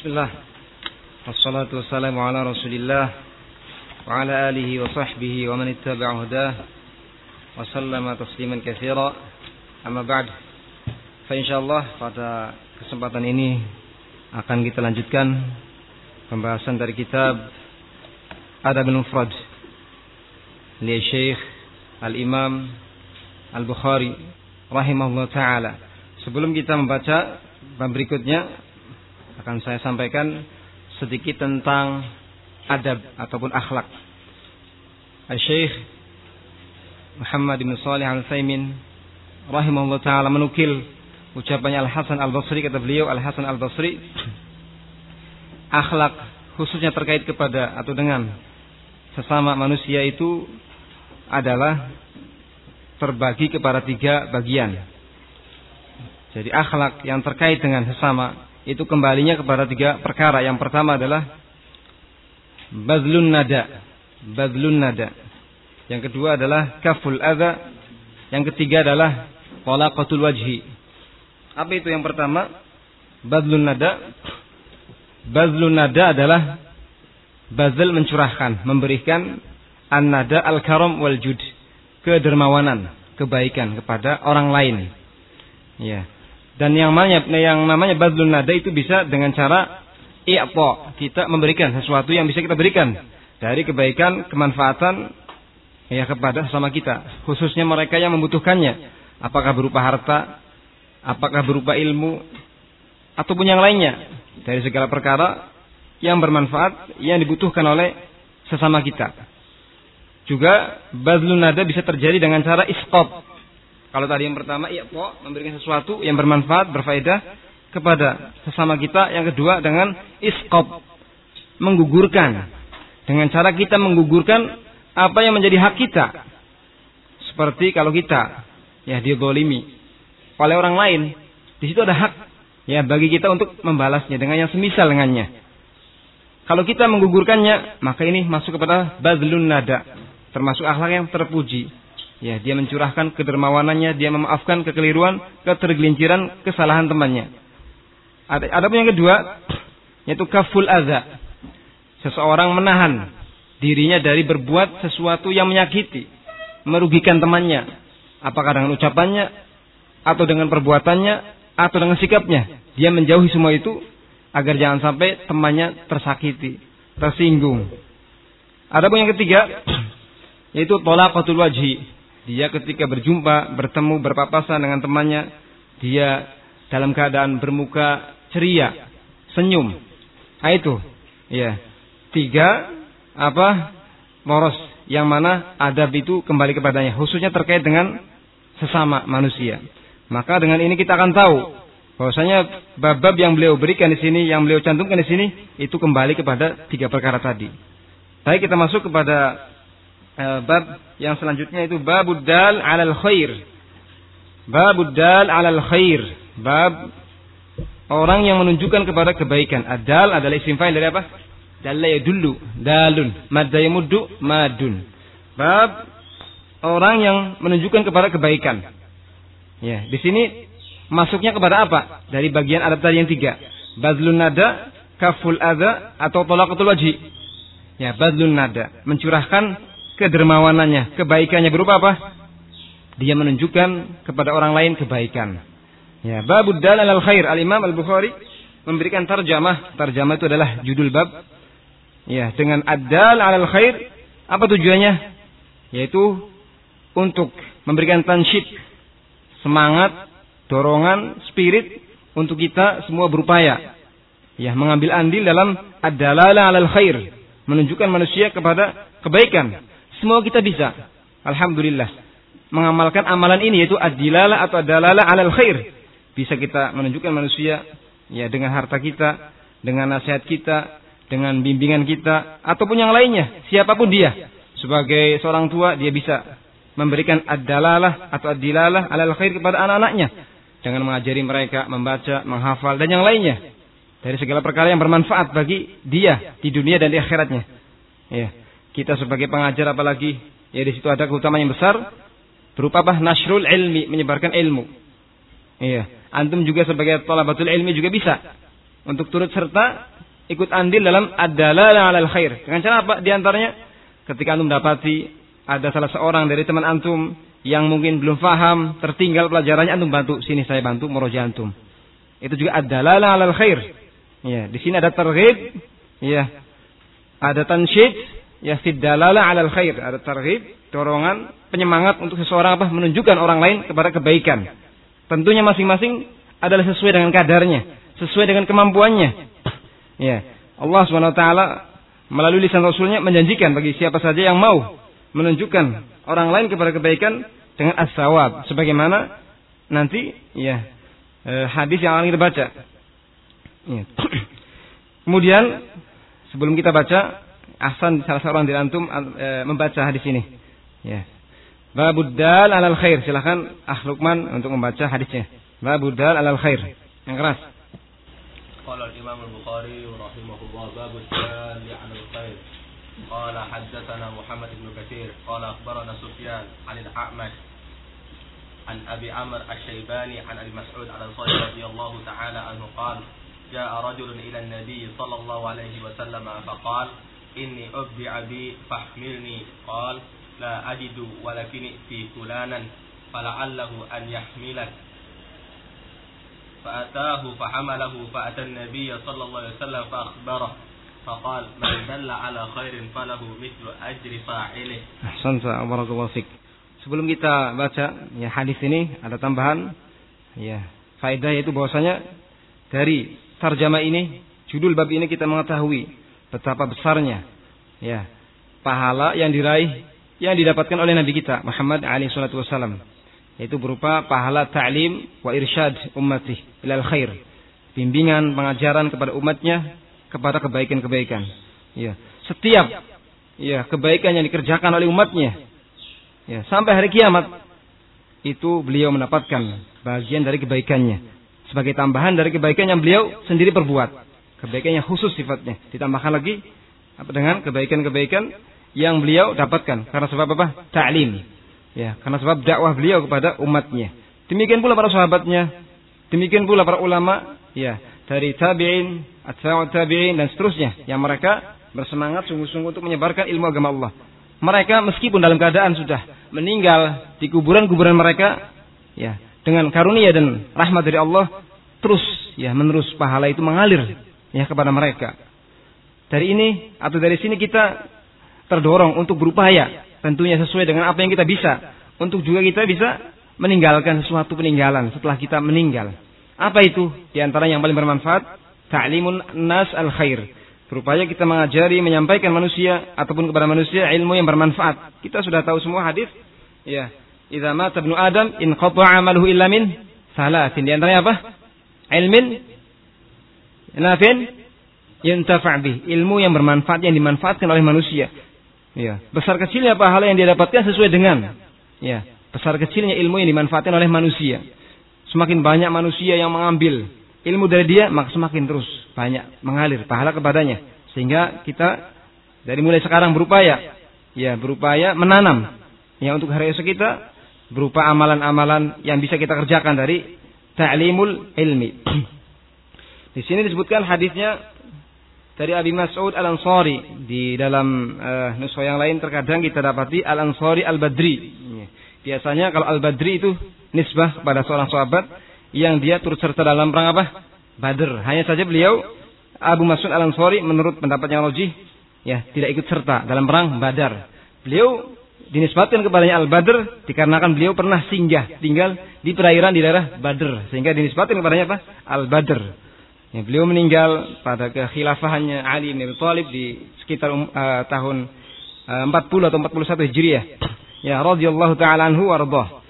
Bismillah. Wassalatu wassalamu ala rasulillah Wa ala alihi wa sahbihi wa man ittaba'a hudah. Wa sallama tasliman kathira Amma ba'd. Fa insyaallah pada kesempatan ini Akan kita lanjutkan Pembahasan dari kitab Adab al-Mufrad Li Syekh Al-Imam Al-Bukhari Rahimahullah Ta'ala. Sebelum kita membaca berikutnya akan saya sampaikan sedikit tentang adab ataupun akhlak. Al-Syekh Muhammad bin Salih Al-Thaymin rahimahullah taala menukil ucapannya Al-Hasan Al-Basri kata beliau Al-Hasan Al-Basri akhlak khususnya terkait kepada atau dengan sesama manusia itu adalah terbagi kepada tiga bagian. Jadi akhlak yang terkait dengan sesama itu kembalinya kepada tiga perkara. Yang pertama adalah bazlun nada. Bazlun nada. Yang kedua adalah kaful adha. Yang ketiga adalah talaqatul wajhi. Apa itu yang pertama? Bazlun nada. Bazlun nada adalah bazl mencurahkan, memberikan an-nada al-karam wal jud, kedermawanan, kebaikan kepada orang lain. Ya. Dan yang namanya yang namanya badlun nada itu bisa dengan cara i'ta, kita memberikan sesuatu yang bisa kita berikan dari kebaikan, kemanfaatan ya kepada sesama kita, khususnya mereka yang membutuhkannya. Apakah berupa harta, apakah berupa ilmu ataupun yang lainnya dari segala perkara yang bermanfaat yang dibutuhkan oleh sesama kita. Juga badlun nada bisa terjadi dengan cara isqab, kalau tadi yang pertama, iya po, memberikan sesuatu yang bermanfaat, berfaedah kepada sesama kita. Yang kedua dengan iskop, menggugurkan. Dengan cara kita menggugurkan apa yang menjadi hak kita. Seperti kalau kita ya didolimi oleh orang lain, di situ ada hak ya bagi kita untuk membalasnya dengan yang semisal dengannya. Kalau kita menggugurkannya, maka ini masuk kepada badlun nada, termasuk akhlak yang terpuji. Ya, dia mencurahkan kedermawanannya, dia memaafkan kekeliruan, ketergelinciran, kesalahan temannya. Ada, ada pun yang kedua, yaitu kaful adza. Seseorang menahan dirinya dari berbuat sesuatu yang menyakiti, merugikan temannya. Apakah dengan ucapannya, atau dengan perbuatannya, atau dengan sikapnya. Dia menjauhi semua itu agar jangan sampai temannya tersakiti, tersinggung. Ada pun yang ketiga, yaitu tolakatul wajhi dia ketika berjumpa, bertemu, berpapasan dengan temannya, dia dalam keadaan bermuka ceria, senyum. Nah itu, ya. Tiga, apa? Moros yang mana adab itu kembali kepadanya, khususnya terkait dengan sesama manusia. Maka dengan ini kita akan tahu bahwasanya bab-bab yang beliau berikan di sini, yang beliau cantumkan di sini itu kembali kepada tiga perkara tadi. Baik kita masuk kepada Eh, bab yang selanjutnya itu babud dal alal khair. Babud dal alal khair. Bab orang yang menunjukkan kepada kebaikan. Adal adalah isim fa'il dari apa? Dalla yadullu, dalun. Madda yamuddu, madun. Bab orang yang menunjukkan kepada kebaikan. Ya, di sini masuknya kepada apa? Dari bagian adab tadi yang tiga. Badlun nada, kaful ada atau tolakatul wajhi. Ya, badlun nada. Mencurahkan kedermawanannya, kebaikannya berupa apa? Dia menunjukkan kepada orang lain kebaikan. Ya, babud dalal al khair. Al Imam Al Bukhari memberikan tarjamah. Tarjamah itu adalah judul bab. Ya, dengan ad-dal al khair apa tujuannya? Yaitu untuk memberikan tansyid, semangat, dorongan, spirit untuk kita semua berupaya ya mengambil andil dalam ad-dalalah 'alal khair, menunjukkan manusia kepada kebaikan. Semua kita bisa. Alhamdulillah. Mengamalkan amalan ini yaitu adilala atau adalala alal khair. Bisa kita menunjukkan manusia ya dengan harta kita, dengan nasihat kita, dengan bimbingan kita ataupun yang lainnya, siapa pun dia. Sebagai seorang tua dia bisa memberikan ad-dalalah atau ad-dilalah alal khair kepada anak-anaknya dengan mengajari mereka membaca, menghafal dan yang lainnya dari segala perkara yang bermanfaat bagi dia di dunia dan di akhiratnya. Ya. Kita sebagai pengajar apalagi ya di situ ada keutamaan yang besar berupa apa? Nasrul ilmi, menyebarkan ilmu. Iya. Antum juga sebagai talabatul ilmi juga bisa untuk turut serta ikut andil dalam adalah 'alal khair. Dengan cara apa? Di antaranya ketika antum dapati ada salah seorang dari teman antum yang mungkin belum faham, tertinggal pelajarannya antum bantu, sini saya bantu meroja antum. Itu juga adalah 'alal khair. Ya, di sini ada terghib, ya. Ada tansyid, ya fid dalala 'alal khair, ada terghib, dorongan, penyemangat untuk seseorang apa? menunjukkan orang lain kepada kebaikan. Tentunya masing-masing adalah sesuai dengan kadarnya, sesuai dengan kemampuannya. Ya, Allah swt melalui lisan Rasulnya menjanjikan bagi siapa saja yang mau menunjukkan orang lain kepada kebaikan dengan as-sawab sebagaimana nanti ya eh, hadis yang akan kita baca. Ya. Kemudian sebelum kita baca Ahsan salah seorang dari antum e, membaca hadis ini. Ya. Babudal alal khair. Silakan Ah Lukman untuk membaca hadisnya. Babudal alal khair. Yang keras. Qala al-Imam al-Bukhari rahimahullah babudal alal khair. قال حدثنا محمد بن كثير قال أخبرنا سفيان عن الأعمش عن أبي عمرو الشيباني عن أبي مسعود الأنصاري رضي الله تعالى عنه قال جاء رجل إلى النبي صلى الله عليه وسلم فقال إني أبدع بي فاحملني قال لا أجد ولكن في فلانا فلعله أن يحملك فأتاه فحمله فأتى النبي صلى الله عليه وسلم فأخبره فقال من دل على خير فله مثل أجر فاعله أحسنت بارك الله فيك Sebelum kita baca ya hadis ini ada tambahan ya faedah yaitu bahwasanya dari tarjama ini judul bab ini kita mengetahui betapa besarnya ya pahala yang diraih yang didapatkan oleh Nabi kita Muhammad alaihi salatu wasallam yaitu berupa pahala ta'lim wa irsyad ummati ilal khair. Bimbingan pengajaran kepada umatnya kepada kebaikan-kebaikan. Ya setiap ya kebaikan yang dikerjakan oleh umatnya ya sampai hari kiamat itu beliau mendapatkan bagian dari kebaikannya. Sebagai tambahan dari kebaikan yang beliau sendiri perbuat kebaikan yang khusus sifatnya ditambahkan lagi apa dengan kebaikan-kebaikan yang beliau dapatkan karena sebab apa? Ta'lim. Ya, karena sebab dakwah beliau kepada umatnya. Demikian pula para sahabatnya, demikian pula para ulama, ya, dari tabi'in, atba'ut tabi'in dan seterusnya yang mereka bersemangat sungguh-sungguh untuk menyebarkan ilmu agama Allah. Mereka meskipun dalam keadaan sudah meninggal di kuburan-kuburan mereka, ya, dengan karunia dan rahmat dari Allah, terus ya menerus pahala itu mengalir ya kepada mereka. Dari ini atau dari sini kita terdorong untuk berupaya tentunya sesuai dengan apa yang kita bisa untuk juga kita bisa meninggalkan sesuatu peninggalan setelah kita meninggal. Apa itu? Di antara yang paling bermanfaat, ta'limun nas al khair. Berupaya kita mengajari, menyampaikan manusia ataupun kepada manusia ilmu yang bermanfaat. Kita sudah tahu semua hadis. Ya, idza mata ibnu Adam in qata'a amaluhu illa min salasin. Di antaranya apa? Ilmin nafin yantafa' bih. Ilmu yang bermanfaat yang dimanfaatkan oleh manusia. Ya, besar kecilnya pahala yang dia dapatkan sesuai dengan ya, besar kecilnya ilmu yang dimanfaatkan oleh manusia. Semakin banyak manusia yang mengambil ilmu dari dia, maka semakin terus banyak mengalir pahala kepadanya. Sehingga kita dari mulai sekarang berupaya ya, berupaya menanam ya untuk hari esok kita berupa amalan-amalan yang bisa kita kerjakan dari ta'limul ilmi. Di sini disebutkan hadisnya dari Abi Mas'ud Al-Ansari di dalam uh, nuswa yang lain terkadang kita dapati Al-Ansari Al-Badri. Biasanya kalau Al-Badri itu nisbah kepada seorang sahabat yang dia turut serta dalam perang apa? Badr. Hanya saja beliau Abu Mas'ud Al-Ansari menurut pendapatnya Rajih ya tidak ikut serta dalam perang Badar. Beliau dinisbatkan kepadanya Al-Badr dikarenakan beliau pernah singgah tinggal di perairan di daerah Badr sehingga dinisbatkan kepadanya apa? Al-Badr. Ya, beliau meninggal pada kekhilafahannya Ali bin Abi Thalib di sekitar uh, tahun uh, 40 atau 41 Hijriah. Ya, radhiyallahu taala anhu warḍah.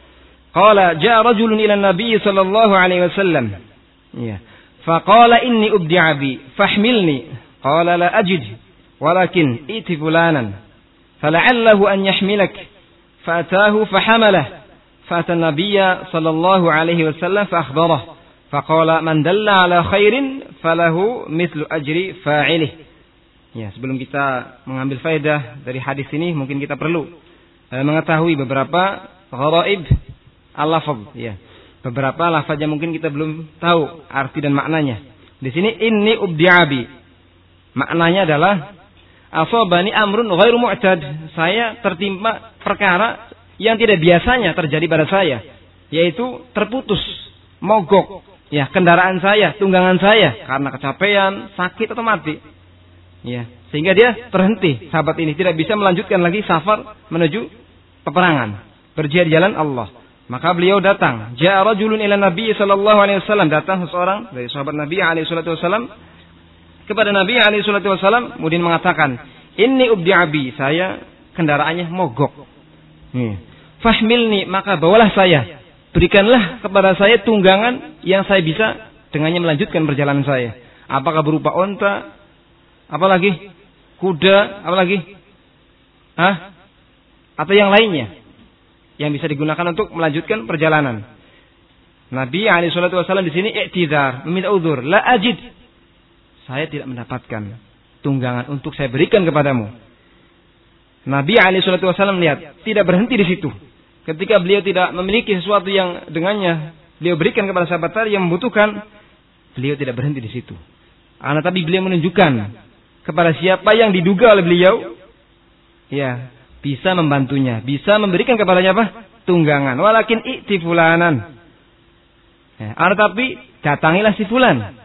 Qala jaa rajulun ila Nabi sallallahu alaihi wasallam. Ya. Faqala inni ubdi'a bi fahmilni. Qala la ajid walakin iti fulanan. Fala'allahu an yahmilak. Fa'atahu fahamalah. Fa'ata an-nabiy sallallahu alaihi wasallam fa akhbarahu. Faqala man dalla ala khairin falahu mithlu ajri fa'ilih. Ya, sebelum kita mengambil faedah dari hadis ini mungkin kita perlu eh, mengetahui beberapa gharaib al-lafaz, ya. Beberapa lafaz yang mungkin kita belum tahu arti dan maknanya. Di sini ini ubdi'abi. Maknanya adalah asabani amrun ghairu mu'tad. Saya tertimpa perkara yang tidak biasanya terjadi pada saya, yaitu terputus, mogok, ya kendaraan saya, tunggangan saya karena kecapean, sakit atau mati. Ya, sehingga dia terhenti. Sahabat ini tidak bisa melanjutkan lagi safar menuju peperangan, berjihad jalan Allah. Maka beliau datang. Ja'a rajulun ila Nabi sallallahu alaihi wasallam, datang seseorang dari sahabat Nabi alaihi salatu wasallam kepada Nabi alaihi salatu wasallam kemudian mengatakan, "Inni ubdi abi, saya kendaraannya mogok." Nih. Fahmilni, maka bawalah saya. Berikanlah kepada saya tunggangan yang saya bisa dengannya melanjutkan perjalanan saya. Apakah berupa onta, apalagi kuda, apalagi Hah? Atau yang lainnya yang bisa digunakan untuk melanjutkan perjalanan. Nabi alaihi salatu wasallam di sini i'tidar, meminta uzur, la ajid. Saya tidak mendapatkan tunggangan untuk saya berikan kepadamu. Nabi alaihi salatu wasallam lihat, tidak berhenti di situ. Ketika beliau tidak memiliki sesuatu yang dengannya beliau berikan kepada sahabat tadi yang membutuhkan, beliau tidak berhenti di situ. Anak tapi beliau menunjukkan kepada siapa yang diduga oleh beliau, ya bisa membantunya, bisa memberikan kepadanya apa? Tunggangan. Walakin ikti fulanan. Ya, tapi datangilah si fulan.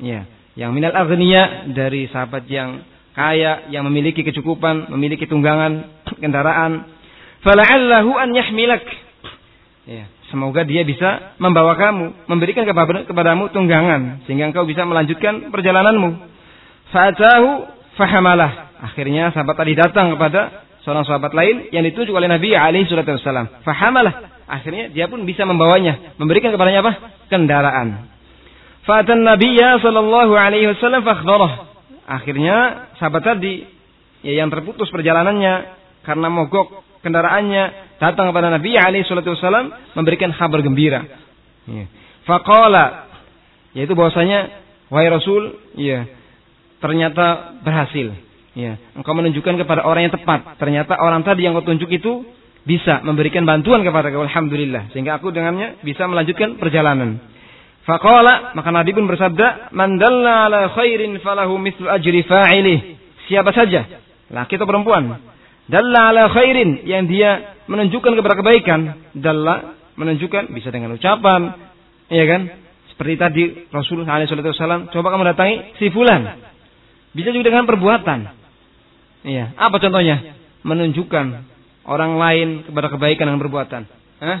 Ya, yang minal agniya dari sahabat yang kaya, yang memiliki kecukupan, memiliki tunggangan kendaraan, fala'allahu an yahmilak. Ya, semoga dia bisa membawa kamu, memberikan kepadamu tunggangan sehingga engkau bisa melanjutkan perjalananmu. Fa'atahu fahamalah. Akhirnya sahabat tadi datang kepada seorang sahabat lain yang ditunjuk oleh Nabi alaihi salatu wasallam. Fahamalah. Akhirnya dia pun bisa membawanya, memberikan kepadanya apa? Kendaraan. Fa'atan Nabiya sallallahu alaihi wasallam fakhbarah. Akhirnya sahabat tadi ya, yang terputus perjalanannya karena mogok kendaraannya datang kepada Nabi alaihi salatu wasallam memberikan kabar gembira. Ya. Yaitu bahwasanya wahai Rasul, ya, ternyata berhasil. Ya, engkau menunjukkan kepada orang yang tepat. Ternyata orang tadi yang kau tunjuk itu bisa memberikan bantuan kepada kau. Alhamdulillah. Sehingga aku dengannya bisa melanjutkan perjalanan. Faqala, maka Nabi pun bersabda, "Man dalla ala khairin falahu mithlu ajri fa'ilih." Siapa saja, laki atau perempuan, Dalla ala khairin yang dia menunjukkan kepada kebaikan. Dalla menunjukkan bisa dengan ucapan, iya kan? Seperti tadi Rasulullah SAW, coba kamu datangi si fulan. Bisa juga dengan perbuatan. Iya, apa contohnya? Menunjukkan orang lain kepada kebaikan dengan perbuatan. Hah?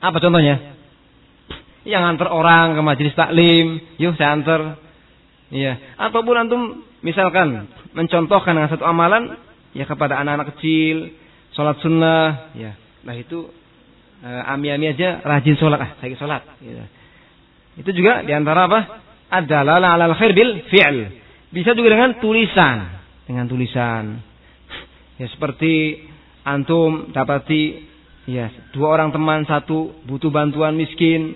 Apa contohnya? Yang antar orang ke majelis taklim, yuk saya antar. Iya, ataupun antum misalkan mencontohkan dengan satu amalan ya kepada anak-anak kecil, sholat sunnah, ya. Nah itu eh, ami-ami aja rajin sholat, ah saya sholat. Gitu. Itu juga di antara apa? Adalah alal khair bil fi'l. Bisa juga dengan tulisan, dengan tulisan. Ya seperti antum dapati ya dua orang teman satu butuh bantuan miskin,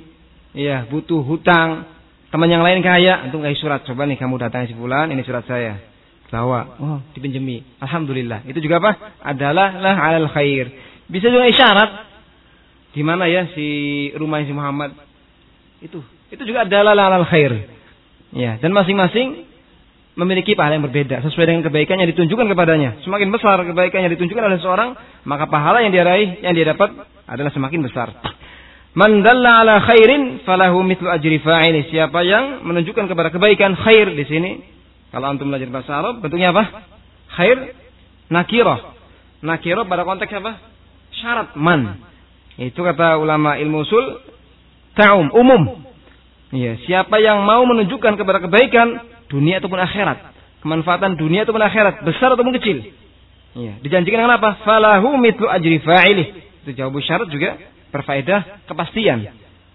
ya butuh hutang, teman yang lain kaya, antum kasih surat, coba nih kamu datang si bulan, ini surat saya bawa oh dipinjemi. Alhamdulillah. Itu juga apa? Adalah lah alal khair. Bisa juga isyarat. Di mana ya si rumah si Muhammad? Itu. Itu juga adalah lah alal khair. Ya dan masing-masing memiliki pahala yang berbeda. Sesuai dengan kebaikan yang ditunjukkan kepadanya. Semakin besar kebaikan yang ditunjukkan oleh seorang maka pahala yang dia raih yang dia dapat adalah semakin besar. Man dalla ala khairin falahu mithlu ajri fa'ili. Siapa yang menunjukkan kepada kebaikan khair di sini kalau antum belajar bahasa Arab, bentuknya apa? Khair nakirah. Nakirah pada konteks apa? Syarat man. Itu kata ulama ilmu usul ta'um, umum. Iya, siapa yang mau menunjukkan kepada kebaikan dunia ataupun akhirat, kemanfaatan dunia ataupun akhirat, besar ataupun kecil. Iya, dijanjikan dengan apa? Falahu mitlu ajri fa'ilih. Itu jawab syarat juga berfaedah kepastian.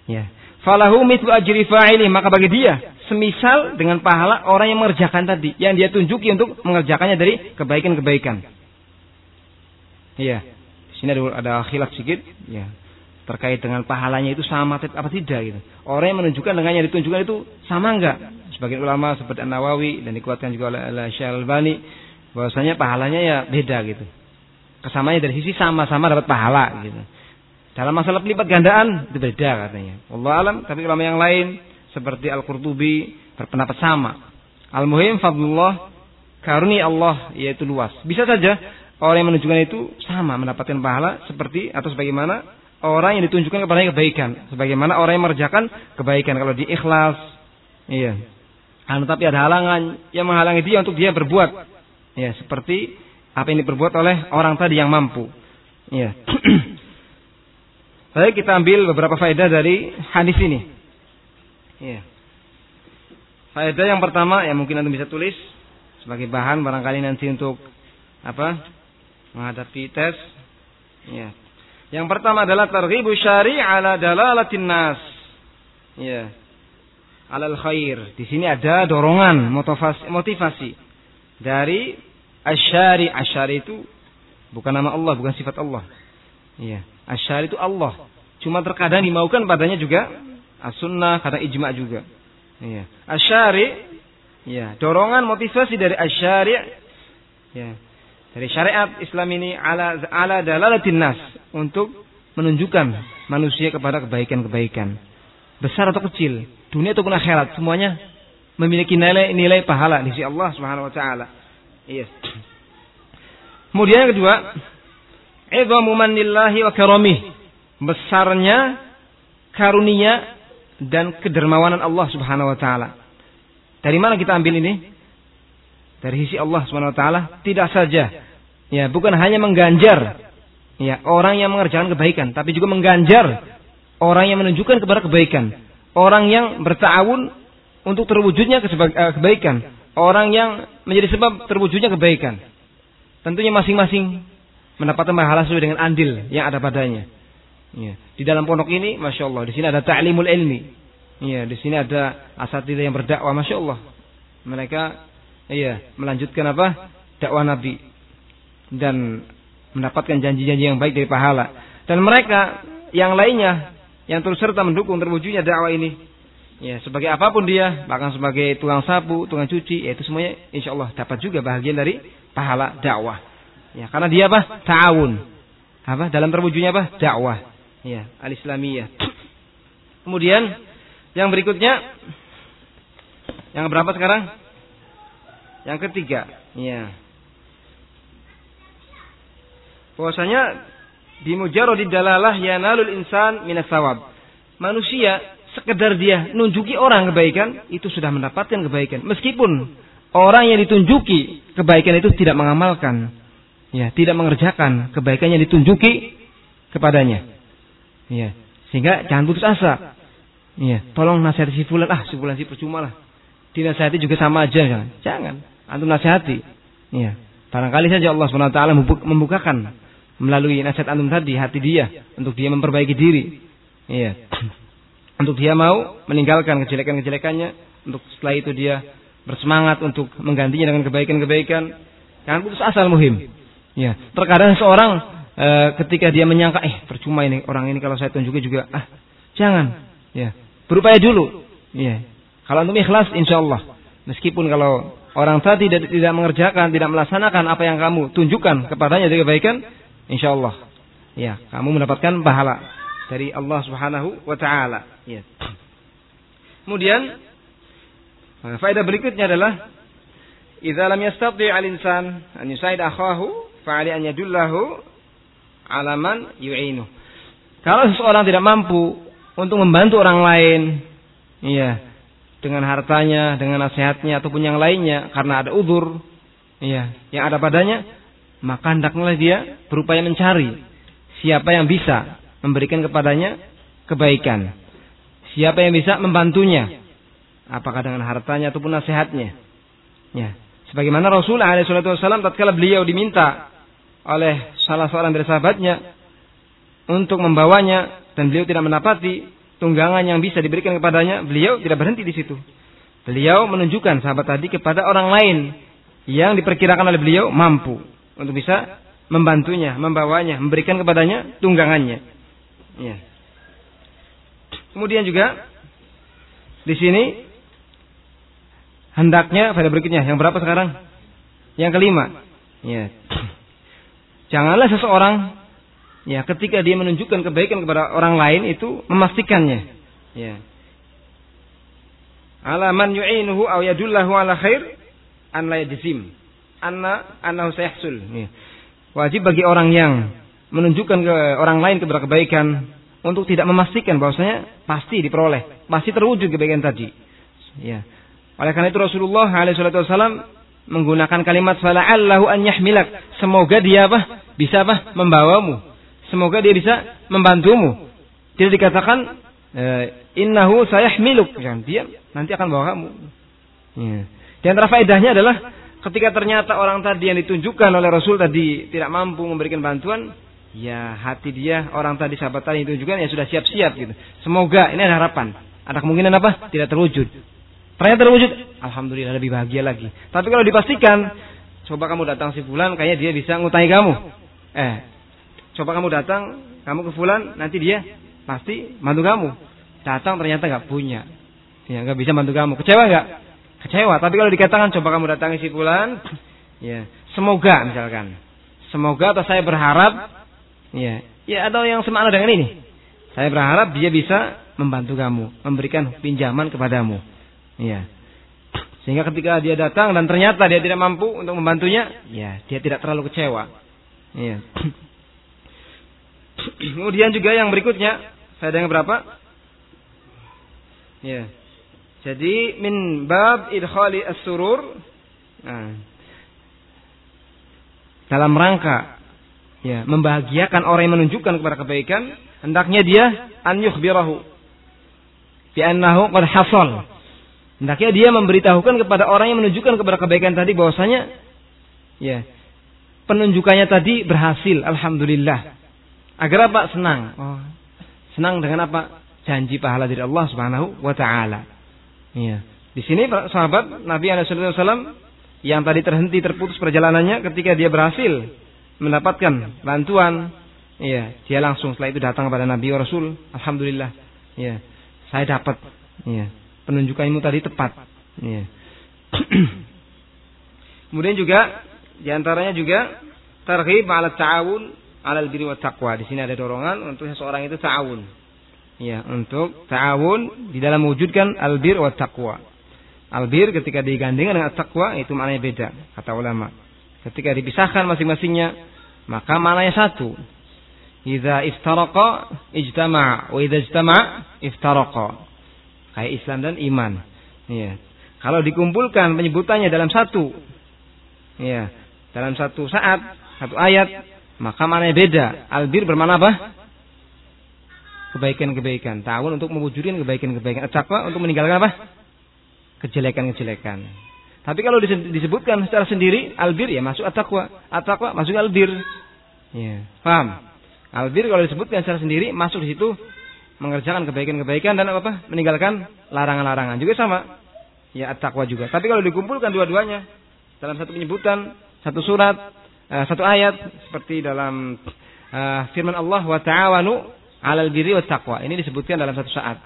Ya. Falahu mitlu ajri fa'ilih, maka bagi dia semisal dengan pahala orang yang mengerjakan tadi, yang dia tunjuki untuk mengerjakannya dari kebaikan-kebaikan. Iya. Di sini ada, ada khilaf sedikit, ya. Terkait dengan pahalanya itu sama apa tidak gitu. Orang yang menunjukkan dengan yang ditunjukkan itu sama enggak? Sebagian ulama seperti An-Nawawi dan dikuatkan juga oleh, oleh Syalbani bahwasanya pahalanya ya beda gitu. Kesamanya dari sisi sama-sama dapat pahala gitu. Dalam masalah pelipat gandaan itu beda katanya. Allah alam, tapi ulama yang lain seperti Al-Qurtubi berpendapat sama. Al-muhim fadlullah karunia Allah yaitu luas. Bisa saja orang yang menunjukkan itu sama mendapatkan pahala seperti atau sebagaimana orang yang ditunjukkan kepada kebaikan, sebagaimana orang yang mengerjakan kebaikan kalau di ikhlas. Iya. Nah, tetapi ada halangan yang menghalangi dia untuk dia berbuat. Ya, seperti apa yang diperbuat oleh orang tadi yang mampu. Ya. Baik, kita ambil beberapa faedah dari hadis ini. Ya. Faedah yang pertama yang mungkin Anda bisa tulis sebagai bahan barangkali nanti untuk apa? menghadapi tes. Ya. Yang pertama adalah targhibu syari' ala dalalatin nas. Ya. Alal khair. Di sini ada dorongan motivasi, motivasi dari asyari. Asyari itu bukan nama Allah, bukan sifat Allah. Iya. Asyari itu Allah. Cuma terkadang dimaukan padanya juga as-sunnah karena ijma juga. Iya. Asyari Ya, dorongan motivasi dari asyari' ya. Dari syariat Islam ini ala ala dalalatin nas untuk menunjukkan manusia kepada kebaikan-kebaikan. Besar atau kecil, dunia ataupun akhirat, semuanya memiliki nilai-nilai pahala di sisi Allah Subhanahu wa taala. Iya. Kemudian yang kedua, idzamu manillahi wa karamih. Besarnya karunia dan kedermawanan Allah Subhanahu wa taala. Dari mana kita ambil ini? Dari sisi Allah Subhanahu wa taala, tidak saja ya, bukan hanya mengganjar ya orang yang mengerjakan kebaikan, tapi juga mengganjar orang yang menunjukkan kepada kebaikan, orang yang bertawun untuk terwujudnya eh, kebaikan, orang yang menjadi sebab terwujudnya kebaikan. Tentunya masing-masing mendapatkan pahala sesuai dengan andil yang ada padanya. Ya. Di dalam pondok ini, masya Allah, di sini ada ta'limul ilmi, Iya, di sini ada asatidah yang berdakwah, masya Allah. Mereka, iya, melanjutkan apa? Dakwah Nabi dan mendapatkan janji-janji yang baik dari pahala. Dan mereka yang lainnya yang terus serta mendukung terwujudnya dakwah ini, ya sebagai apa pun dia, bahkan sebagai tukang sapu, tukang cuci, ya itu semuanya insya Allah dapat juga bahagian dari pahala dakwah. Ya, karena dia apa? Ta'awun. Apa? Dalam terwujudnya apa? Dakwah. Ya, al-Islamiyah. Kemudian yang berikutnya yang berapa sekarang? Yang ketiga. Ya. Bahwasanya di mujarradid dalalah yanalul insan minas sawab. Manusia sekedar dia nunjuki orang kebaikan itu sudah mendapatkan kebaikan meskipun orang yang ditunjuki kebaikan itu tidak mengamalkan ya tidak mengerjakan kebaikan yang ditunjuki kepadanya ya sehingga jangan putus asa Iya, tolong nasihati si fulan, ah si fulan si percuma lah. Dinasihati juga sama aja, jangan. Jangan, antum nasihati. Iya. Barangkali saja Allah SWT membukakan melalui nasihat antum tadi hati dia untuk dia memperbaiki diri. Iya. Untuk dia mau meninggalkan kejelekan-kejelekannya, untuk setelah itu dia bersemangat untuk menggantinya dengan kebaikan-kebaikan. Jangan putus asa muhim. Ya, terkadang seorang e, ketika dia menyangka, eh percuma ini orang ini kalau saya tunjuki juga, ah jangan. Ya, Berupaya dulu. Ya. Kalau antum ikhlas insya Allah. Meskipun kalau orang tadi tidak, tidak mengerjakan, tidak melaksanakan apa yang kamu tunjukkan kepadanya dari kebaikan, insya Allah. Ya, kamu mendapatkan pahala dari Allah Subhanahu wa taala. Ya. Kemudian faedah berikutnya adalah idza lam yastati al-insan an yusaid akhahu fa'ali an yadullahu ala man yu'inu. Kalau seseorang tidak mampu untuk membantu orang lain, iya, dengan hartanya, dengan nasihatnya ataupun yang lainnya karena ada udur, iya, yang ada padanya, maka hendaklah dia berupaya mencari siapa yang bisa memberikan kepadanya kebaikan. Siapa yang bisa membantunya? Apakah dengan hartanya ataupun nasihatnya? Ya. Sebagaimana Rasulullah SAW tatkala beliau diminta oleh salah seorang dari sahabatnya untuk membawanya dan beliau tidak mendapati tunggangan yang bisa diberikan kepadanya, beliau tidak berhenti di situ. Beliau menunjukkan sahabat tadi kepada orang lain yang diperkirakan oleh beliau mampu untuk bisa membantunya, membawanya, memberikan kepadanya tunggangannya. Ya. Kemudian juga di sini hendaknya pada berikutnya yang berapa sekarang? Yang kelima. Ya. Janganlah seseorang Ya, ketika dia menunjukkan kebaikan kepada orang lain itu memastikannya. Ya. ala man yu'inuhu aw yadullahu ala khair an la yajzim anna annahu sayahsul. Wajib bagi orang yang menunjukkan ke orang lain kepada kebaikan untuk tidak memastikan bahwasanya pasti diperoleh, pasti terwujud kebaikan tadi. Ya. Oleh karena itu Rasulullah SAW menggunakan kalimat fala'allahu an yahmilak. Semoga dia apa? Bisa apa? Membawamu. Semoga dia bisa membantumu. Tidak dikatakan eh, innahu sayahmiluk. Dia nanti akan bawa kamu. Ya. Di antara faedahnya adalah ketika ternyata orang tadi yang ditunjukkan oleh Rasul tadi tidak mampu memberikan bantuan, ya hati dia orang tadi sahabat tadi itu juga ya sudah siap-siap gitu. Semoga ini ada harapan. Ada kemungkinan apa? Tidak terwujud. Ternyata terwujud, alhamdulillah lebih bahagia lagi. Tapi kalau dipastikan, coba kamu datang si bulan, kayaknya dia bisa ngutangi kamu. Eh, coba kamu datang, kamu ke bulan, nanti dia pasti bantu kamu. Datang ternyata nggak punya, ya nggak bisa bantu kamu. Kecewa nggak? Kecewa. Tapi kalau dikatakan coba kamu datangi si bulan, ya semoga misalkan, semoga atau saya berharap Ya, ya ada yang semakna dengan ini. Saya berharap dia bisa membantu kamu, memberikan pinjaman kepadamu. Ya. Sehingga ketika dia datang dan ternyata dia tidak mampu untuk membantunya, ya, dia tidak terlalu kecewa. Ya. Kemudian juga yang berikutnya, saya yang berapa? Ya. Jadi min bab idkhali as-surur. Nah, dalam rangka ya, membahagiakan orang yang menunjukkan kepada kebaikan, hendaknya dia an yukhbirahu bi annahu qad hasal. Hendaknya dia memberitahukan kepada orang yang menunjukkan kepada kebaikan tadi bahwasanya ya, penunjukannya tadi berhasil, alhamdulillah. Agar apa? Senang. Oh, senang dengan apa? Janji pahala dari Allah Subhanahu wa taala. Ya. Di sini sahabat Nabi SAW yang tadi terhenti terputus perjalanannya ketika dia berhasil mendapatkan bantuan, ya, dia langsung setelah itu datang kepada Nabi Rasul, alhamdulillah, ya, saya dapat, ya, penunjukanmu tadi tepat, ya. Kemudian juga di antaranya juga targhib ala ta'awun ala birri wa taqwa. Di sini ada dorongan untuk seseorang itu ta'awun. Ya, untuk ta'awun di dalam mewujudkan albir wa taqwa. Albir ketika digandingkan dengan taqwa itu maknanya beda kata ulama. Ketika dipisahkan masing-masingnya maka mananya satu. Idza iftaraqa ijtama' wa idza ijtama' iftaraqa. Kayak Islam dan iman. Ya. Kalau dikumpulkan penyebutannya dalam satu ya, dalam satu saat, satu ayat, maka mananya beda. Albir bermana apa? Kebaikan-kebaikan. Ta'awun untuk mewujudkan kebaikan-kebaikan. Taqwa untuk meninggalkan apa? Kejelekan-kejelekan. Tapi kalau disebutkan secara sendiri albir ya masuk at-taqwa. At-taqwa masuk albir. Ya, paham? Albir kalau disebutkan secara sendiri masuk di situ mengerjakan kebaikan-kebaikan dan apa? meninggalkan larangan-larangan. Juga sama. Ya at-taqwa juga. Tapi kalau dikumpulkan dua-duanya dalam satu penyebutan, satu surat, uh, satu ayat seperti dalam uh, firman Allah wa ta'awanu 'alal birri wat taqwa. Ini disebutkan dalam satu saat.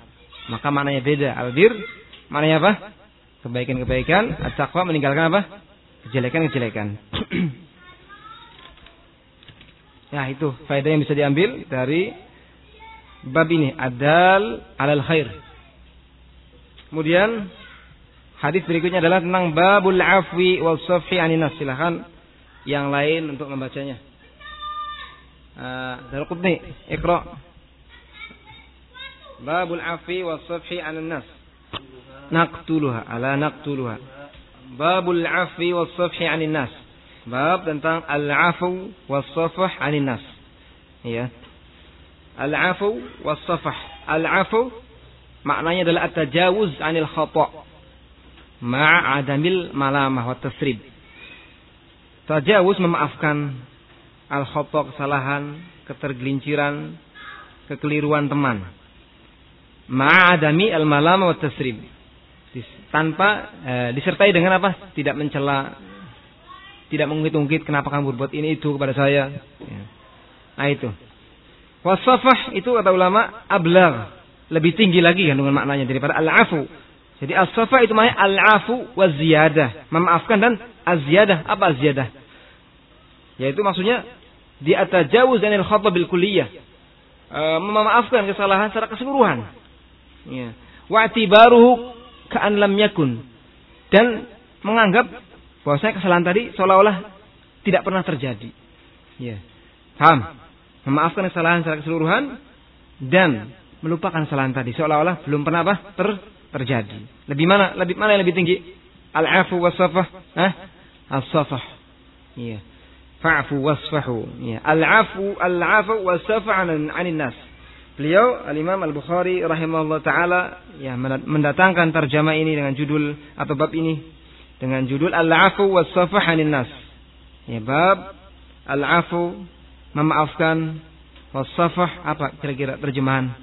Maka maknanya beda. Albir maknanya apa? kebaikan-kebaikan, at-taqwa meninggalkan apa? Kejelekan-kejelekan. ya, itu faedah yang bisa diambil dari bab ini, adal alal khair. Kemudian hadis berikutnya adalah tentang babul afwi wal safhi aninas. Silahkan yang lain untuk membacanya. Uh, Darul Qutni, Iqra. Babul afwi wal safhi aninas naqtuluha ala naqtuluha. Babul afwi was safhi 'anil nas. Bab tentang al-afu was safah 'anil nas. Ya. Al-afu was safah. Al-afu maknanya adalah at-tajawuz 'anil khata' ma'a adamil malamah wa tasrib tajawuz memaafkan al-khata' kesalahan ketergelinciran kekeliruan teman ma'adami al-malama wa tasrib tanpa e, disertai dengan apa? Tidak mencela, tidak mengungkit-ungkit kenapa kamu berbuat ini itu kepada saya. Ya. Nah itu. Wasafah itu kata ulama ablar, lebih tinggi lagi kandungan maknanya daripada al-afu. Jadi as-safa itu maknanya al-afu wa ziyadah, memaafkan dan az-ziyadah. Apa az-ziyadah? Yaitu maksudnya di atajawuz anil khata bil kulliyah. E, memaafkan kesalahan secara keseluruhan. Ya. Wa atibaruhu ka'an lam yakun dan menganggap bahwasanya kesalahan tadi seolah-olah tidak pernah terjadi. Ya. Paham? Memaafkan kesalahan secara keseluruhan dan melupakan kesalahan tadi seolah-olah belum pernah apa? Ter terjadi. Lebih mana? Lebih mana yang lebih tinggi? Al-afu was-safah? Hah? As-safah. Iya. Fa'fu wasfahu. Iya. Al-afu al-afu was-safah 'anil nas. Beliau Al-Imam Al-Bukhari rahimahullah taala ya mendatangkan terjemah ini dengan judul atau bab ini dengan judul Al-afu was-safah 'anil nas. Ya bab Al-afu memaafkan was-safah apa kira-kira terjemahan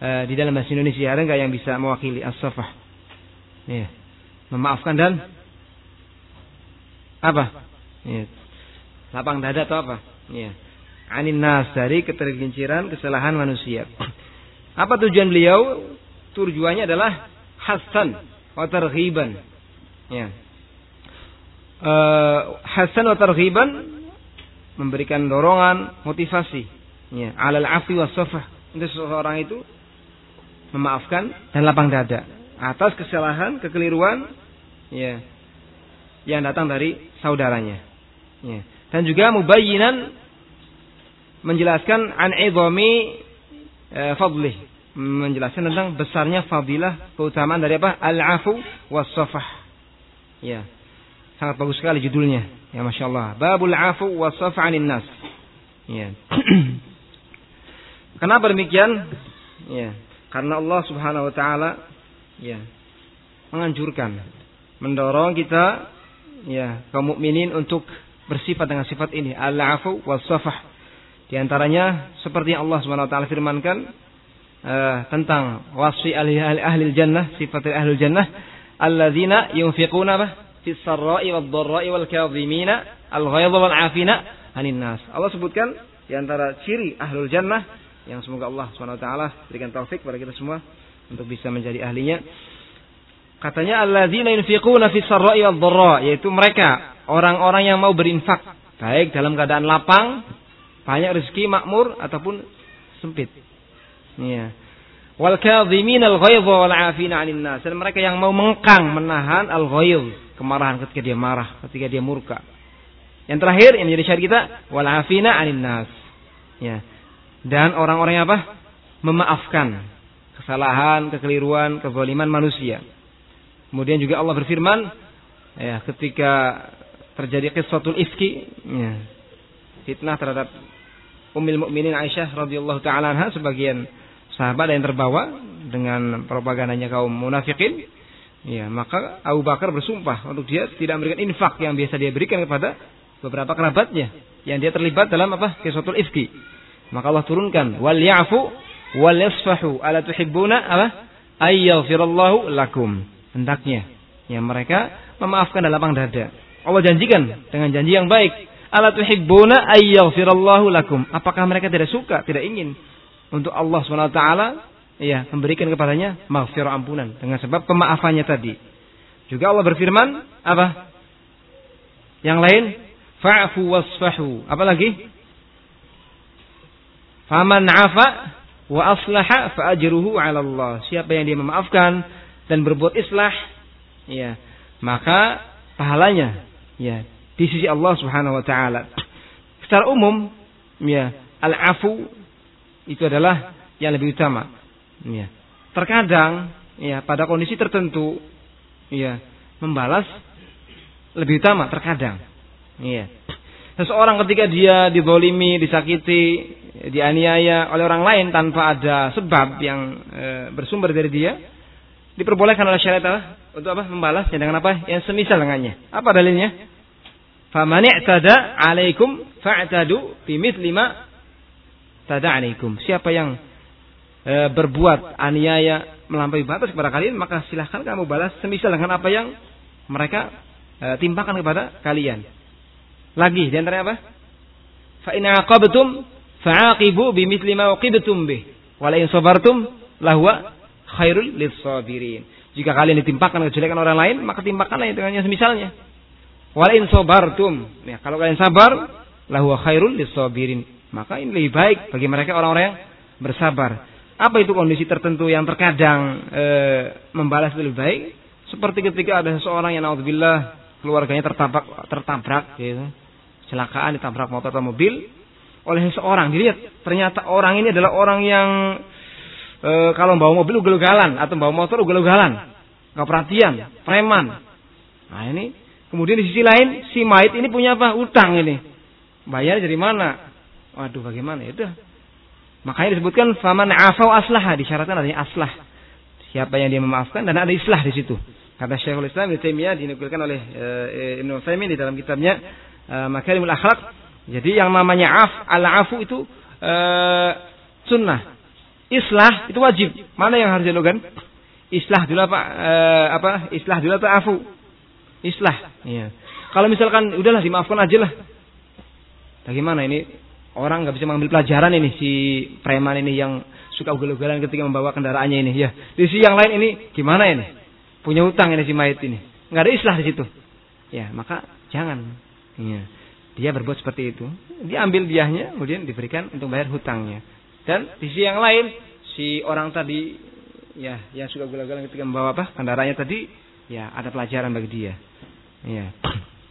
e, di dalam bahasa Indonesia ada nggak yang bisa mewakili as-safah? Ya. Memaafkan dan apa? Ya. Lapang dada atau apa? Ya anin nas dari ketergelinciran kesalahan manusia. Apa tujuan beliau? Tujuannya adalah hasan wa targhiban. Ya. Uh, hasan wa targhiban memberikan dorongan, motivasi ya, alal afi was safah untuk seseorang itu memaafkan dan lapang dada. atas kesalahan, kekeliruan ya yang datang dari saudaranya. Ya. Dan juga mubayyinan menjelaskan an idhami e, fadlih. Menjelaskan tentang besarnya fadilah keutamaan dari apa? Al-afu was safah ya. Sangat bagus sekali judulnya. Ya masya Allah babul afu was safah anin nas. Ya. Kenapa demikian? Ya karena Allah subhanahu wa taala ya menganjurkan mendorong kita ya kaum mukminin untuk bersifat dengan sifat ini al-afu was safah di antaranya seperti yang Allah Subhanahu wa taala firmankan uh, tentang wasfi ahli ahli jannah, sifat ahli jannah alladzina yunfiquna fis sarra'i wad dharra'i wal kadhimina al ghaidha wal 'afina 'anil nas. Allah sebutkan di antara ciri ahlul jannah yang semoga Allah taala berikan taufik kepada kita semua untuk bisa menjadi ahlinya. Katanya alladzina yunfiquna fis sarra'i wad yaitu mereka orang-orang yang mau berinfak baik dalam keadaan lapang banyak rezeki makmur ataupun sempit. Iya. Wal kadhimin al wal 'afina nas. Dan mereka yang mau mengkang menahan al ghaidh, kemarahan ketika dia marah, ketika dia murka. Yang terakhir yang menjadi syarat kita wal 'afina 'anil nas. Ya. Dan orang-orang apa? Memaafkan kesalahan, kekeliruan, kezaliman manusia. Kemudian juga Allah berfirman ya ketika terjadi kisahul ifki ya, fitnah terhadap Ummul Mukminin Aisyah radhiyallahu taala anha sebagian sahabat yang terbawa dengan propagandanya kaum munafikin ya maka Abu Bakar bersumpah untuk dia tidak memberikan infak yang biasa dia berikan kepada beberapa kerabatnya yang dia terlibat dalam apa kisahul ifki maka Allah turunkan wal ya'fu wal yasfahu ala tuhibbuna apa ayyaghfirallahu lakum hendaknya ya mereka memaafkan dalam lapang dada Allah janjikan dengan janji yang baik Ala tuhibbuna ayyaghfirallahu lakum. Apakah mereka tidak suka, tidak ingin untuk Allah SWT ya memberikan kepadanya maghfirah ampunan dengan sebab pemaafannya tadi. Juga Allah berfirman apa? Yang lain fa'fu wasfahu. Apa lagi? Faman 'afa wa aslaha fa ajruhu 'ala Allah. Siapa yang dia memaafkan dan berbuat islah, ya, maka pahalanya ya di sisi Allah Subhanahu wa taala. Secara umum, ya, al-afu itu adalah yang lebih utama. Ya. Terkadang ya pada kondisi tertentu ya membalas lebih utama terkadang. Ya. Seseorang ketika dia didolimi, disakiti, dianiaya oleh orang lain tanpa ada sebab yang e, bersumber dari dia, diperbolehkan oleh syariat untuk apa? Membalasnya dengan apa? Yang semisal dengannya. Apa dalilnya? Faman i'tada 'alaikum fa'tadu bimithli ma tada 'alaikum. Siapa yang e, berbuat aniaya melampaui batas kepada kalian, maka silahkan kamu balas semisal dengan apa yang mereka e, timpakan kepada kalian. Lagi di antara apa? Fa in 'aqabtum fa'aqibu bimithli ma uqibtum bih. Wa la in sabartum lahwa khairul lis-sabirin. Jika kalian ditimpakan kejelekan orang lain, maka timpakanlah dengan yang semisalnya. Wal in sabartum. Ya, kalau kalian sabar, lahu khairul lisabirin. Maka ini lebih baik bagi mereka orang-orang yang bersabar. Apa itu kondisi tertentu yang terkadang e, membalas lebih baik? Seperti ketika ada seseorang yang naudzubillah keluarganya tertabrak tertabrak gitu. Celakaan ditabrak motor atau mobil oleh seseorang. Dilihat ternyata orang ini adalah orang yang e, kalau bawa mobil ugal-ugalan atau bawa motor ugal-ugalan. Gak perhatian, preman. Nah ini kemudian di sisi lain si mayit ini punya apa? Utang ini. Bayar dari mana? Waduh bagaimana? Ya udah. Makanya disebutkan faman afau aslah disyaratkan adanya aslah. Siapa yang dia memaafkan dan ada islah di situ. Kata Syekhul Islam Ibnu Taimiyah dinukilkan oleh uh, Ibnu Utsaimin di dalam kitabnya uh, Makarimul Akhlaq. Jadi yang namanya af, al-afu itu uh, sunnah. Islah itu wajib. Mana yang harus dilakukan? Islah dulu apa? Uh, apa? Islah dulu atau afu? Islah. Iya. Kalau misalkan udahlah dimaafkan aja lah. Bagaimana ini orang nggak bisa mengambil pelajaran ini si preman ini yang suka ugal-ugalan ketika membawa kendaraannya ini ya. Di sisi yang lain ini gimana ini? punya utang ini si mayit ini. Nggak ada islah di situ. Ya, maka jangan. Ya. Dia berbuat seperti itu. Dia ambil biahnya, kemudian diberikan untuk bayar hutangnya. Dan di sisi yang lain, si orang tadi, ya, yang suka gula-gula ketika membawa apa kendaraannya tadi, ya, ada pelajaran bagi dia. Ya.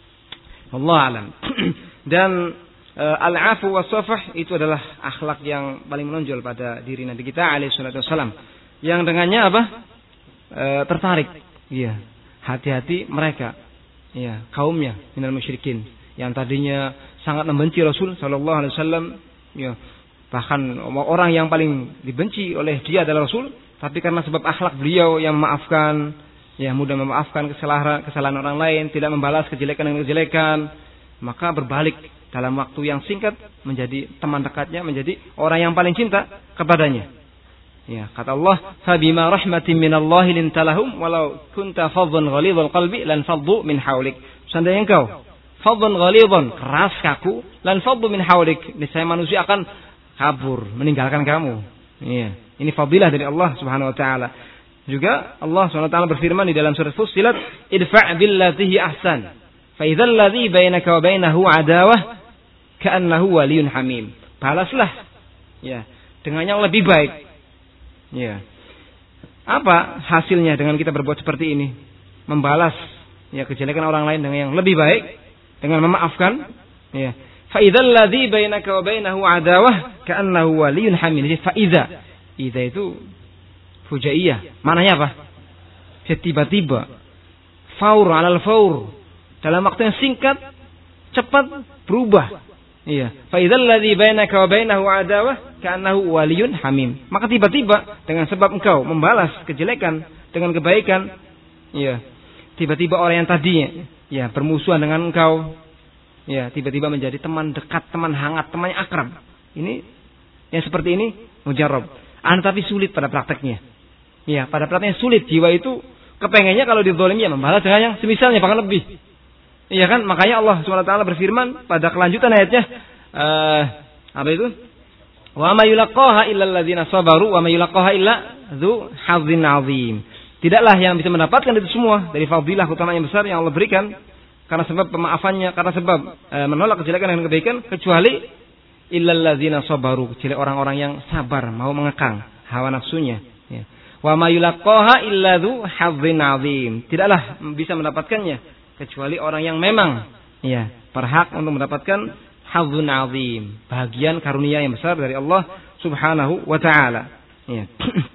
Allah alam. Dan e, al-afu wa safah itu adalah akhlak yang paling menonjol pada diri Nabi kita alaihi salatu wasallam. Yang dengannya apa? e, tertarik. Iya, hati-hati mereka. Iya, kaumnya minal musyrikin yang tadinya sangat membenci Rasul Shallallahu Alaihi Wasallam. Ya, bahkan orang yang paling dibenci oleh dia adalah Rasul, tapi karena sebab akhlak beliau yang memaafkan, ya mudah memaafkan kesalahan kesalahan orang lain, tidak membalas kejelekan dengan kejelekan, maka berbalik dalam waktu yang singkat menjadi teman dekatnya, menjadi orang yang paling cinta kepadanya. Ya, kata Allah, "Fabima rahmatin minallahi lintalahum walau kunta fadhan ghalidhal qalbi lan faddu min haulik." Seandainya engkau fadhan ghalidhan, keras kaku, lan faddu min haulik, niscaya manusia akan kabur, meninggalkan kamu. Iya, ini fadilah dari Allah Subhanahu wa taala. Juga Allah Subhanahu wa taala berfirman di dalam surat Fussilat, "Idfa' billati hi ahsan." Fa idzal ladzi bainaka wa bainahu adawah ka'annahu waliyyun hamim. Balaslah ya dengan yang lebih baik Ya. Apa hasilnya dengan kita berbuat seperti ini? Membalas ya kejelekan orang lain dengan yang lebih baik dengan memaafkan ya. Fa idzal ladzi bainaka wa bainahu adawah ka'annahu waliyyun hamim. Jadi fa idza idza itu fujaiyah. Maknanya apa? Tiba-tiba faur alal faur dalam waktu yang singkat cepat berubah Iya. Fa idzal ladzi bainaka wa bainahu adawah ka'annahu waliyun hamim. Maka tiba-tiba dengan sebab engkau membalas kejelekan dengan kebaikan, iya. Tiba-tiba orang yang tadinya ya bermusuhan dengan engkau, ya tiba-tiba menjadi teman dekat, teman hangat, teman yang akrab. Ini yang seperti ini mujarab. An tapi sulit pada prakteknya. Ya, pada prakteknya sulit. Jiwa itu kepengennya kalau dizolimi ya membalas dengan yang semisalnya bahkan lebih. Iya kan? Makanya Allah SWT berfirman pada kelanjutan ayatnya uh, apa itu? Wa ma yulaqaha illa sabaru wa ma yulaqaha illa dzu. Tidaklah yang bisa mendapatkan itu semua dari fadilah utama yang besar yang Allah berikan karena sebab pemaafannya, karena sebab e, menolak kejelekan dan kebaikan kecuali illal ladzina sabaru, kecuali orang-orang yang sabar mau mengekang hawa nafsunya. Ya. Wa ma yulaqaha illa dzu hadzin 'adzim. Tidaklah bisa mendapatkannya kecuali orang yang memang ya berhak untuk mendapatkan hadzun azim, bagian karunia yang besar dari Allah Subhanahu wa taala. Ya.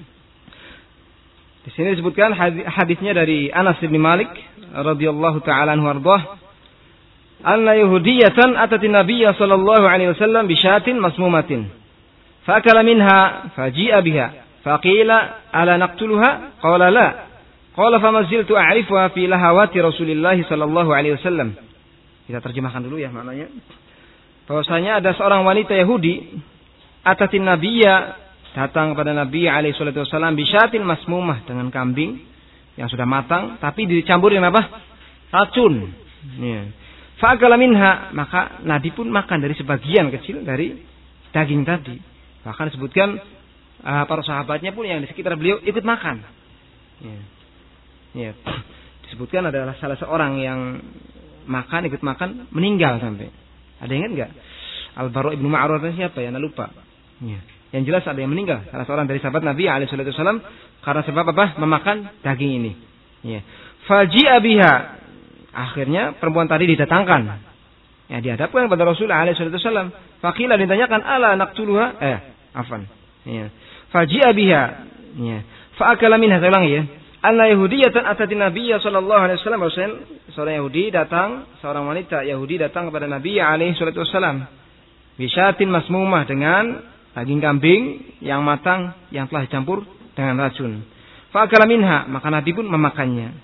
Di sini disebutkan hadisnya dari Anas bin Malik radhiyallahu taala anhu ardhah anna yahudiyatan atat nabiy sallallahu alaihi wasallam bi syatin masmumatin. Fakala minha faji'a biha. Faqila ala naqtuluha? Qala la. Qala fama ziltu a'rifuha fi lahawati Rasulillah sallallahu alaihi wasallam. Kita terjemahkan dulu ya maknanya. Bahwasanya ada seorang wanita Yahudi atatin nabiyya datang kepada Nabi alaihi salatu wasallam bisyatin masmumah dengan kambing yang sudah matang tapi dicampur dengan apa? Racun. Ya. Minha, maka Nabi pun makan dari sebagian kecil dari daging tadi. Bahkan disebutkan uh, para sahabatnya pun yang di sekitar beliau ikut makan. Ya. Ya, disebutkan adalah salah seorang yang makan ikut makan meninggal sampai. Ada yang ingat nggak? Al Baro ibnu Ma'rur siapa ya? Anda lupa. Ya. Yang jelas ada yang meninggal. Salah seorang dari sahabat Nabi Alaihissalam karena sebab apa? Memakan daging ini. Ya. Faji'a biha. Akhirnya perempuan tadi didatangkan. Ya, dihadapkan kepada Rasulullah alaihi wasallam. Fakila ditanyakan, "Ala naqtuluha?" Eh, afan. Ya. Faji'a biha. Ya. Fa'akala minha saya ulangi ya. Anna Yahudiyatan atati Nabi sallallahu alaihi wasallam seorang Yahudi datang, seorang wanita Yahudi datang kepada Nabi alaihi salatu wasallam. Bisyatin masmumah dengan daging kambing yang matang yang telah dicampur dengan racun. Fa'akala minha, maka Nabi pun memakannya.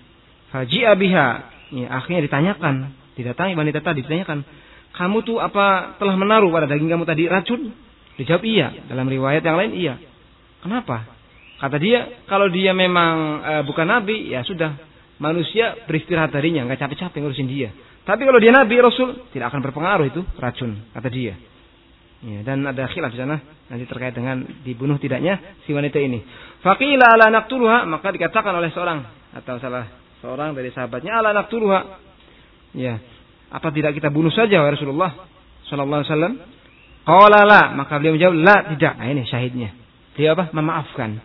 Faji'a biha. Ya, akhirnya ditanyakan, didatangi wanita tadi ditanyakan, "Kamu tuh apa telah menaruh pada daging kamu tadi racun?" Dijawab iya. Dalam riwayat yang lain iya. Kenapa? Kata dia, kalau dia memang e, bukan nabi, ya sudah. Manusia beristirahat darinya, nggak capek-capek ngurusin dia. Tapi kalau dia nabi, rasul, tidak akan berpengaruh itu racun, kata dia. Ya, dan ada khilaf di sana nanti terkait dengan dibunuh tidaknya si wanita ini. Faqila ala naqtuluha maka dikatakan oleh seorang atau salah seorang dari sahabatnya ala naqtuluha. Ya. Apa tidak kita bunuh saja wahai Rasulullah sallallahu alaihi wasallam? Qala la, maka beliau menjawab la tidak. Nah ini syahidnya. Dia apa? Memaafkan.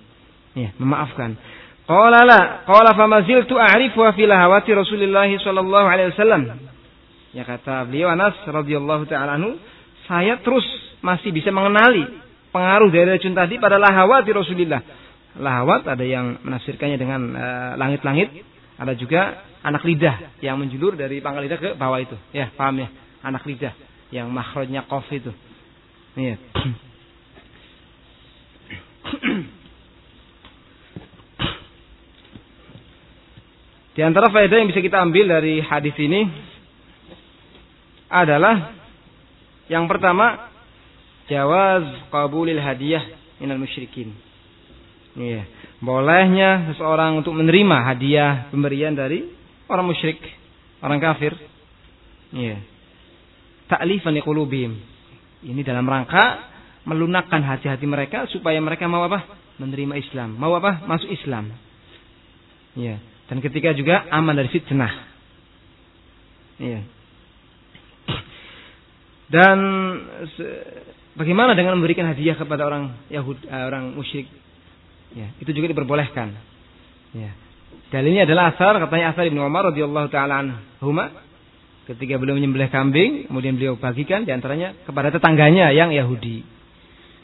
Ya, memaafkan. Qala la, qala famaziltu a'rifu fi lahawati Rasulillah sallallahu alaihi wasallam. Ya kata beliau Anas radhiyallahu taala anhu, saya terus masih bisa mengenali pengaruh dari racun tadi pada lahawat di Rasulullah. Lahawat ada yang menafsirkannya dengan eh, langit-langit, uh, ada juga anak lidah yang menjulur dari pangkal lidah ke bawah itu. Ya, paham ya? Anak lidah yang makhrajnya qaf itu. Iya. Di antara faedah yang bisa kita ambil dari hadis ini adalah yang pertama jawaz qabulil hadiah minal musyrikin. Iya. Bolehnya seseorang untuk menerima hadiah pemberian dari orang musyrik, orang kafir. Iya. Ta'lifan. Ini dalam rangka melunakkan hati-hati mereka supaya mereka mau apa? Menerima Islam. Mau apa? Masuk Islam. Iya. Dan ketika juga aman dari fitnah. Iya. Dan Bagaimana dengan memberikan hadiah kepada orang Yahudi, uh, orang musyrik? Ya, itu juga diperbolehkan. Ya. Dalilnya adalah asar katanya asar Ibnu Umar radhiyallahu taala anhuma ketika beliau menyembelih kambing, kemudian beliau bagikan di antaranya kepada tetangganya yang Yahudi.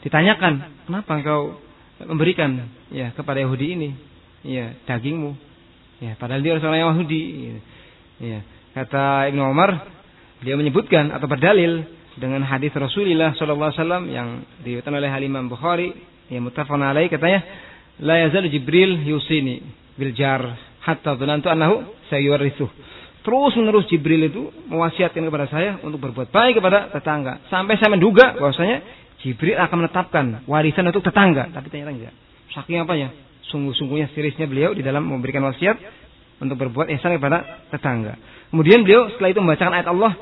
Ditanyakan, kenapa engkau memberikan ya kepada Yahudi ini ya dagingmu? Ya, padahal dia seorang Yahudi. Ya. Kata Ibnu Umar, dia menyebutkan atau berdalil dengan hadis Rasulullah sallallahu alaihi wasallam yang diriwayatkan oleh Imam Bukhari yang muttafaqun alaih katanya la yazal Jibril yusini bil jar hatta dhanantu annahu sayuwarithu. Terus menerus Jibril itu mewasiatkan kepada saya untuk berbuat baik kepada tetangga. Sampai saya menduga bahwasanya Jibril akan menetapkan warisan untuk tetangga. Tapi ternyata enggak. Saking apanya? Sungguh-sungguhnya seriusnya beliau di dalam memberikan wasiat untuk berbuat ihsan kepada tetangga. Kemudian beliau setelah itu membacakan ayat Allah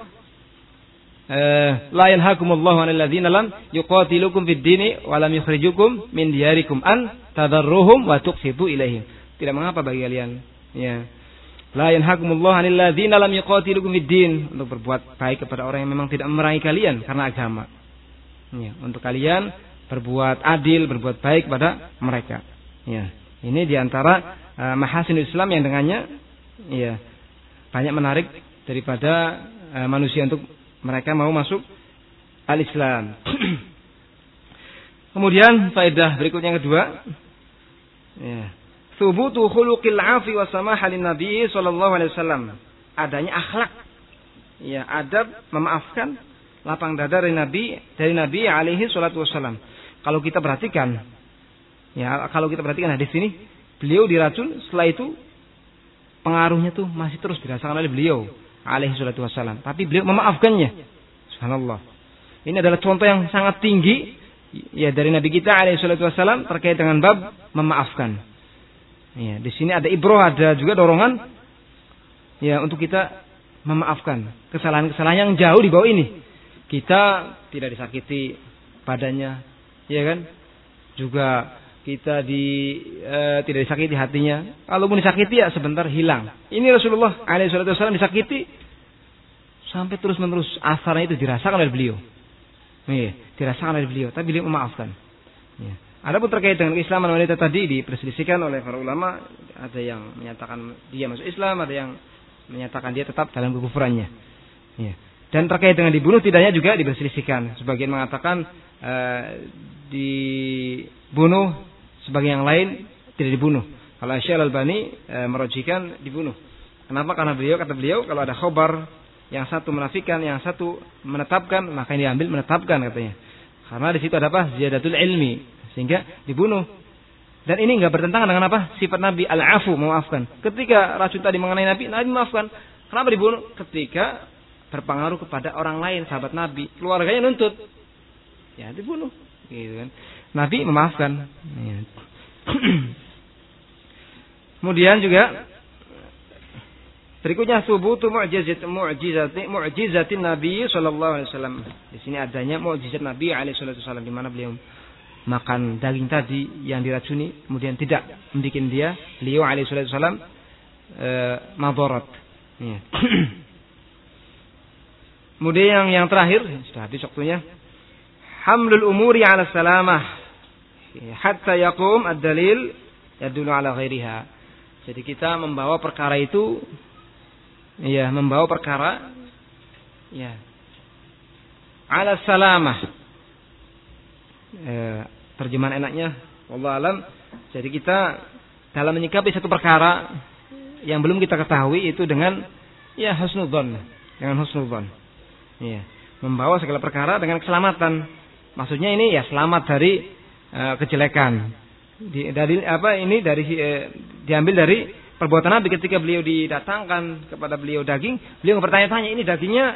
la yanhakumullahu 'anil ladzina lam yuqatilukum fid dini wa lam yukhrijukum min diyarikum an tadarruhum wa tuqsitu ilaihim. Tidak mengapa bagi kalian. Ya. La yanhakumullahu 'anil ladzina lam yuqatilukum fid din untuk berbuat baik kepada orang yang memang tidak memerangi kalian karena agama. Ya, untuk kalian berbuat adil, berbuat baik pada mereka. Ya. Ini di antara uh, mahasin Islam yang dengannya ya banyak menarik daripada uh, manusia untuk mereka mau masuk al-Islam. Kemudian faedah berikutnya yang kedua. Ya. Thubutu khuluqil afi wa samaha Nabi sallallahu alaihi wasallam. Adanya akhlak. Ya, adab memaafkan lapang dada dari Nabi dari Nabi alaihi salatu wasallam. Kalau kita perhatikan ya, kalau kita perhatikan hadis ini, beliau diracun, setelah itu pengaruhnya tuh masih terus dirasakan oleh beliau alaihi salatu wassalam. Tapi beliau memaafkannya. Subhanallah. Ini adalah contoh yang sangat tinggi ya dari Nabi kita alaihi salatu wassalam terkait dengan bab memaafkan. Ya, di sini ada ibroh, ada juga dorongan ya untuk kita memaafkan kesalahan-kesalahan yang jauh di bawah ini. Kita tidak disakiti padanya, ya kan? Juga kita di e, tidak disakiti hatinya. Kalaupun disakiti ya sebentar hilang. Ini Rasulullah alaihissalam disakiti sampai terus menerus asarnya itu dirasakan oleh beliau. Iya, dirasakan oleh beliau, tapi beliau memaafkan. Ya. Adapun terkait dengan Islaman wanita tadi diperselisihkan oleh para ulama, ada yang menyatakan dia masuk Islam, ada yang menyatakan dia tetap dalam kekufurannya. Ya. Dan terkait dengan dibunuh tidaknya juga diperselisihkan. Sebagian mengatakan e, dibunuh, sebagian yang lain tidak dibunuh. Kalau Syekh Al-Albani e, merojikan dibunuh. Kenapa? Karena beliau kata beliau kalau ada khobar yang satu menafikan, yang satu menetapkan, maka ini diambil menetapkan katanya. Karena di situ ada apa? Ziyadatul ilmi. Sehingga dibunuh. Dan ini nggak bertentangan dengan apa? Sifat Nabi al-afu, memaafkan. Ketika racun tadi mengenai Nabi, Nabi memaafkan. Kenapa dibunuh? Ketika berpengaruh kepada orang lain, sahabat Nabi, keluarganya nuntut. Ya, dibunuh. Gitu kan. Nabi memaafkan. Ya. Kemudian juga berikutnya subutu mu'jizat mu'jizat mu'jizatin Nabi sallallahu alaihi wasallam. Di sini adanya mu'jizat Nabi alaihi di mana beliau makan daging tadi yang diracuni kemudian tidak membuat dia beliau alaihi wasallam e, madarat. Ya. Kemudian yang yang terakhir sudah habis waktunya hamlul umuri ala salamah hatta yaqum ad-dalil yadullu ala ghairiha jadi kita membawa perkara itu ya, membawa perkara ya ala salamah. Eh, terjemahan enaknya Allah alam. Jadi kita dalam menyikapi satu perkara yang belum kita ketahui itu dengan ya husnudzon, dengan husnudzon. Ya, membawa segala perkara dengan keselamatan. Maksudnya ini ya selamat dari uh, kejelekan di, dari apa ini dari eh, diambil dari perbuatan Nabi ketika beliau didatangkan kepada beliau daging, beliau bertanya-tanya ini dagingnya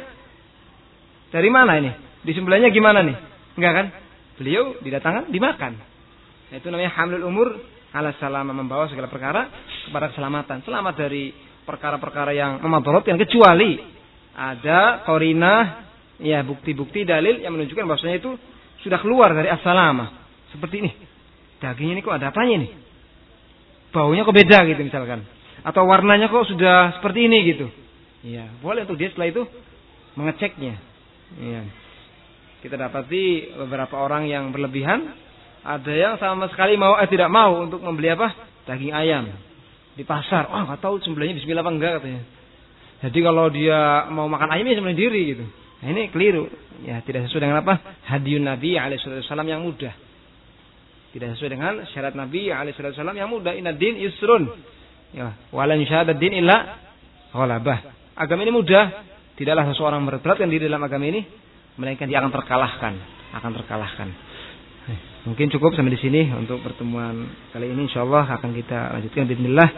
dari mana ini? Disembelihnya gimana nih? Enggak kan? Beliau didatangkan dimakan. Itu namanya hamlul umur ala salama membawa segala perkara kepada keselamatan. Selamat dari perkara-perkara yang yang kecuali ada korina ya bukti-bukti dalil yang menunjukkan bahwasanya itu sudah keluar dari as-salama. Seperti ini dagingnya ini kok ada apanya nih? Baunya kok beda gitu misalkan. Atau warnanya kok sudah seperti ini gitu. Iya, boleh untuk dia setelah itu mengeceknya. Iya. Kita dapati beberapa orang yang berlebihan, ada yang sama sekali mau eh tidak mau untuk membeli apa? Daging ayam di pasar. Oh, nggak tahu sembelihnya bismillah apa enggak katanya. Jadi kalau dia mau makan ayam ya sembelih diri gitu. Nah, ini keliru. Ya, tidak sesuai dengan apa? Hadiun Nabi alaihi wasallam yang mudah. Tidak sesuai dengan syarat Nabi alaihissalam yang mudah. Inna din yusrun. Ya, walan syahadad din illa ghalabah. Agama ini mudah. Tidaklah seseorang berberatkan diri dalam agama ini melainkan dia akan terkalahkan, akan terkalahkan. Eh, mungkin cukup sampai di sini untuk pertemuan kali ini insyaallah akan kita lanjutkan bismillah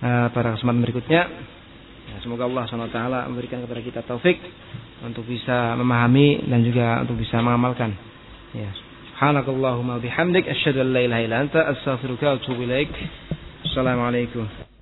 uh, pada kesempatan berikutnya. Semoga Allah SWT memberikan kepada kita taufik untuk bisa memahami dan juga untuk bisa mengamalkan. Ya. Subhanakallahumma bihamdik asyhadu an la ilaha illa anta astaghfiruka wa atubu ilaik. Assalamualaikum.